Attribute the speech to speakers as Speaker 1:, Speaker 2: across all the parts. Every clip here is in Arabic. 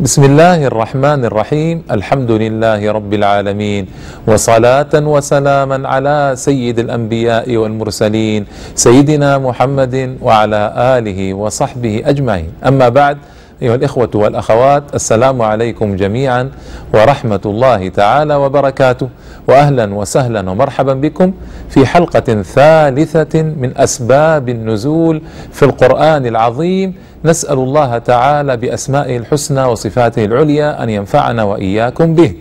Speaker 1: بسم الله الرحمن الرحيم الحمد لله رب العالمين وصلاة وسلاما على سيد الأنبياء والمرسلين سيدنا محمد وعلى آله وصحبه أجمعين أما بعد أيها الإخوة والأخوات السلام عليكم جميعا ورحمة الله تعالى وبركاته. وأهلا وسهلا ومرحبا بكم في حلقة ثالثة من أسباب النزول في القرآن العظيم. نسأل الله تعالى بأسمائه الحسنى وصفاته العليا أن ينفعنا وإياكم به.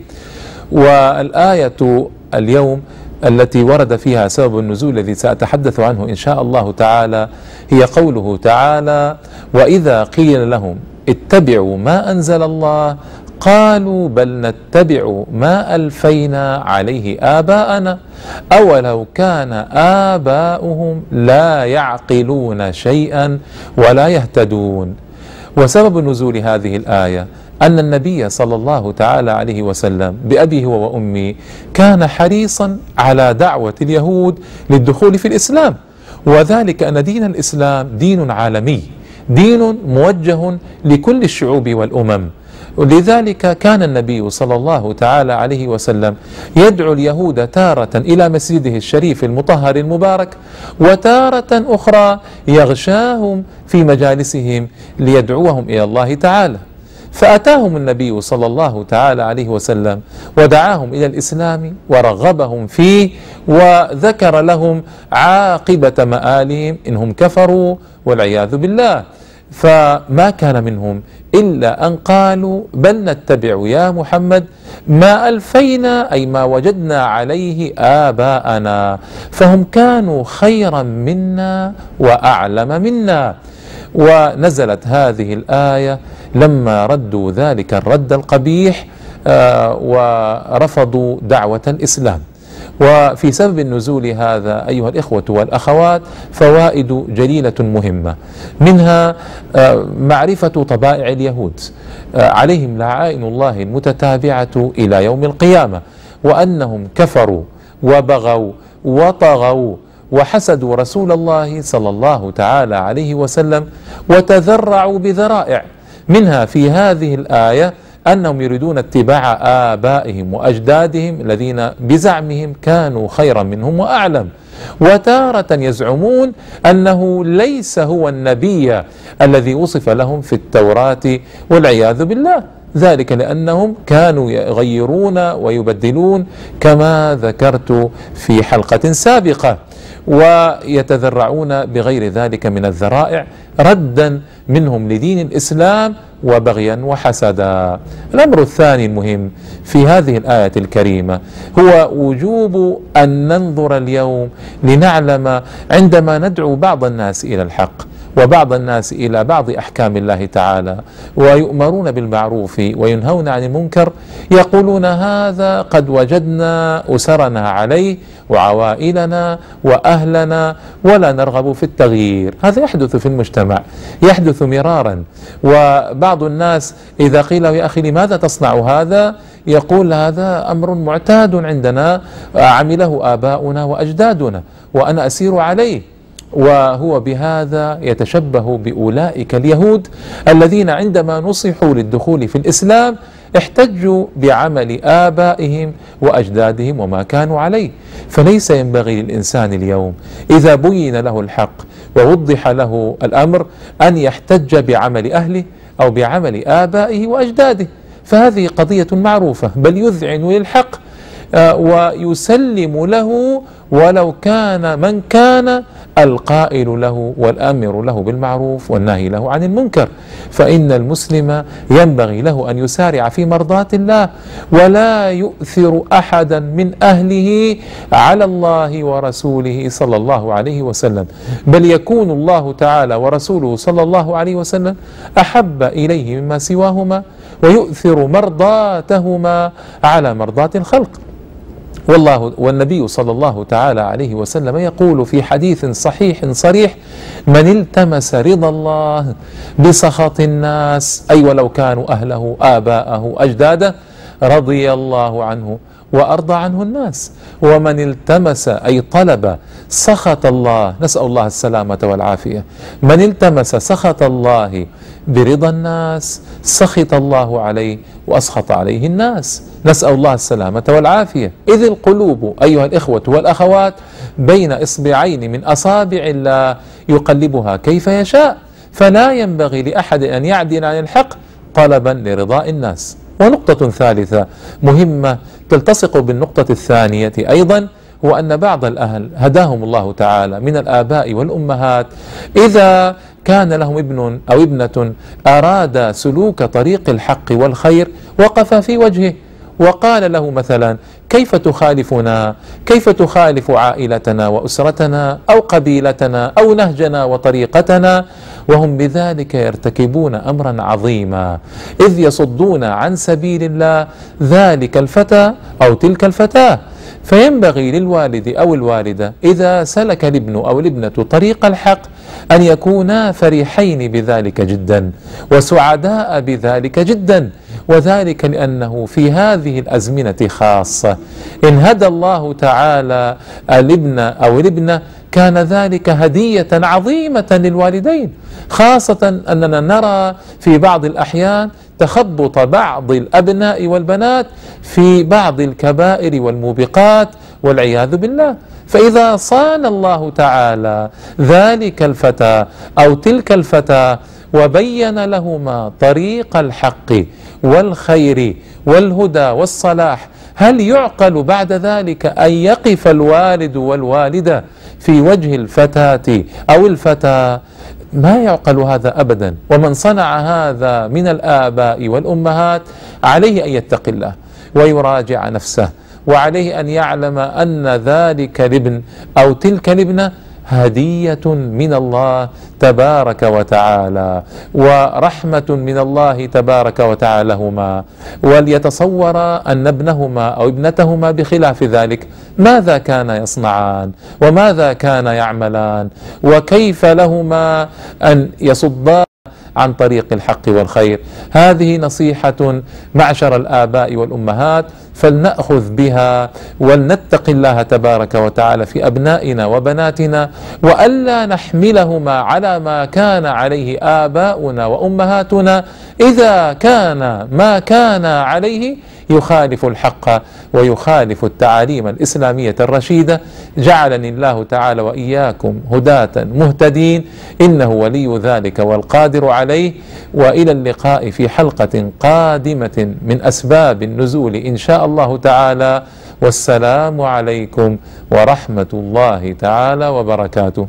Speaker 1: والآية اليوم التي ورد فيها سبب النزول الذي سأتحدث عنه إن شاء الله تعالى هي قوله تعالى وإذا قيل لهم اتبعوا ما أنزل الله. قالوا بل نتبع ما ألفينا عليه آباءنا. أولو كان آباؤهم لا يعقلون شيئا ولا يهتدون. وسبب نزول هذه الآية أن النبي صلى الله تعالى عليه وسلم بأبيه وأمي كان حريصا على دعوة اليهود للدخول في الإسلام. وذلك أن دين الإسلام دين عالمي. دين موجه لكل الشعوب والأمم. لذلك كان النبي صلى الله تعالى عليه وسلم يدعو اليهود تارة إلى مسجده الشريف المطهر المبارك وتارة أخرى يغشاهم في مجالسهم ليدعوهم إلى الله تعالى. فأتاهم النبي صلى الله تعالى عليه وسلم ودعاهم إلى الإسلام ورغبهم فيه وذكر لهم عاقبة مآلهم إنهم كفروا والعياذ بالله. فما كان منهم إلا أن قالوا بل نتبع يا محمد ما ألفينا أي ما وجدنا عليه آباءنا فهم كانوا خيرا منا وأعلم منا. ونزلت هذه الآية لما ردوا ذلك الرد القبيح آه، ورفضوا دعوة الإسلام. وفي سبب النزول هذا أيها الإخوة والأخوات فوائد جليلة مهمة. منها آه، معرفة طبائع اليهود. آه، عليهم لعائن الله المتتابعة إلى يوم القيامة وأنهم كفروا وبغوا وطغوا وحسدوا رسول الله صلى الله تعالى عليه وسلم وتذرعوا بذرائع. منها في هذه الآية أنهم يريدون اتباع آبائهم وأجدادهم الذين بزعمهم كانوا خيرا منهم وأعلم. وتارة يزعمون أنه ليس هو النبي الذي وصف لهم في التوراة والعياذ بالله. ذلك لأنهم كانوا يغيرون ويبدلون كما ذكرت في حلقة سابقة. ويتذرعون بغير ذلك من الذرائع ردا منهم لدين الإسلام وبغيا وحسدا. الأمر الثاني المهم في هذه الآية الكريمة هو وجوب أن ننظر اليوم لنعلم عندما ندعو بعض الناس إلى الحق وبعض الناس إلى بعض أحكام الله تعالى ويؤمرون بالمعروف وينهون عن المنكر يقولون هذا قد وجدنا أسرنا عليه وعوائلنا وأهلنا ولا نرغب في التغيير. هذا يحدث في المجتمع يحدث مرارا. وبعض الناس إذا قيل يا أخي لماذا تصنع هذا؟ يقول هذا أمر معتاد عندنا عمله آباؤنا وأجدادنا وأنا أسير عليه. وهو بهذا يتشبه بأولئك اليهود الذين عندما نصحوا للدخول في الإسلام احتجوا بعمل آبائهم وأجدادهم وما كانوا عليه. فليس ينبغي للإنسان اليوم إذا بين له الحق ووضح له الأمر أن يحتج بعمل أهله أو بعمل آبائه وأجداده. فهذه قضية معروفة بل يذعن للحق ويسلم له ولو كان من كان القائل له والأمر له بالمعروف والنهي له عن المنكر. فإن المسلم ينبغي له أن يسارع في مرضاه الله ولا يؤثر أحدا من أهله على الله ورسوله صلى الله عليه وسلم. بل يكون الله تعالى ورسوله صلى الله عليه وسلم أحب إليه مما سواهما ويؤثر مرضاتهما على مرضاه الخلق. والله والنبي صلى الله تعالى عليه وسلم يقول في حديث صحيح صريح من التمس رضا الله بسخط الناس أي ولو كانوا أهله آباءه أجداده رضي الله عنه وأرضى عنه الناس. ومن التمس أي طلب سخط الله نسأل الله السلامة والعافية. من التمس سخط الله برضا الناس سخط الله عليه وأسخط عليه الناس. نسأل الله السلامة والعافية. إذ القلوب أيها الإخوة والأخوات بين إصبعين من أصابع الله يقلبها كيف يشاء فلا ينبغي لأحد أن يعدل عن الحق طلبا لرضاء الناس. ونقطة ثالثة مهمة تلتصق بالنقطة الثانية أيضا هو أن بعض الأهل هداهم الله تعالى من الآباء والأمهات. إذا كان لهم ابن أو ابنة أراد سلوك طريق الحق والخير وقف في وجهه. وقال له مثلا كيف تخالفنا؟ كيف تخالف عائلتنا وأسرتنا أو قبيلتنا أو نهجنا وطريقتنا؟ وهم بذلك يرتكبون امرا عظيما إذ يصدون عن سبيل الله ذلك الفتى أو تلك الفتاة. فينبغي للوالد أو الوالدة إذا سلك الابن أو الابنة طريق الحق أن يكونا فرحين بذلك جدا وسعداء بذلك جدا. وذلك لأنه في هذه الأزمنة خاصة إن هدى الله تعالى الابن أو الابنة كان ذلك هدية عظيمة للوالدين خاصة أننا نرى في بعض الأحيان تخبط بعض الأبناء والبنات في بعض الكبائر والموبقات والعياذ بالله. فإذا صان الله تعالى ذلك الفتى أو تلك الفتاة وبين لهما طريق الحق والخير والهدى والصلاح هل يعقل بعد ذلك أن يقف الوالد والوالدة في وجه الفتاة أو الفتى ما يعقل هذا ابدا. ومن صنع هذا من الآباء والأمهات عليه أن يتقي الله ويراجع نفسه وعليه أن يعلم أن ذلك الابن أو تلك الابنه هدية من الله تبارك وتعالى ورحمة من الله تبارك وتعالى لهما وليتصور أن ابنهما أو ابنتهما بخلاف ذلك ماذا كان يصنعان؟ وماذا كان يعملان؟ وكيف لهما أن يصدان عن طريق الحق والخير؟ هذه نصيحة معشر الآباء والأمهات فلنأخذ بها ولنتق الله تبارك وتعالى في أبنائنا وبناتنا وألا نحملهما على ما كان عليه آباؤنا وأمهاتنا. إذا كان ما كان عليه يخالف الحق ويخالف التعاليم الإسلامية الرشيدة. جعلني الله تعالى وإياكم هداة مهتدين. إنه ولي ذلك والقادر عليه. وإلى اللقاء في حلقة قادمة من أسباب النزول إن شاء الله تعالى والسلام عليكم ورحمة الله تعالى وبركاته.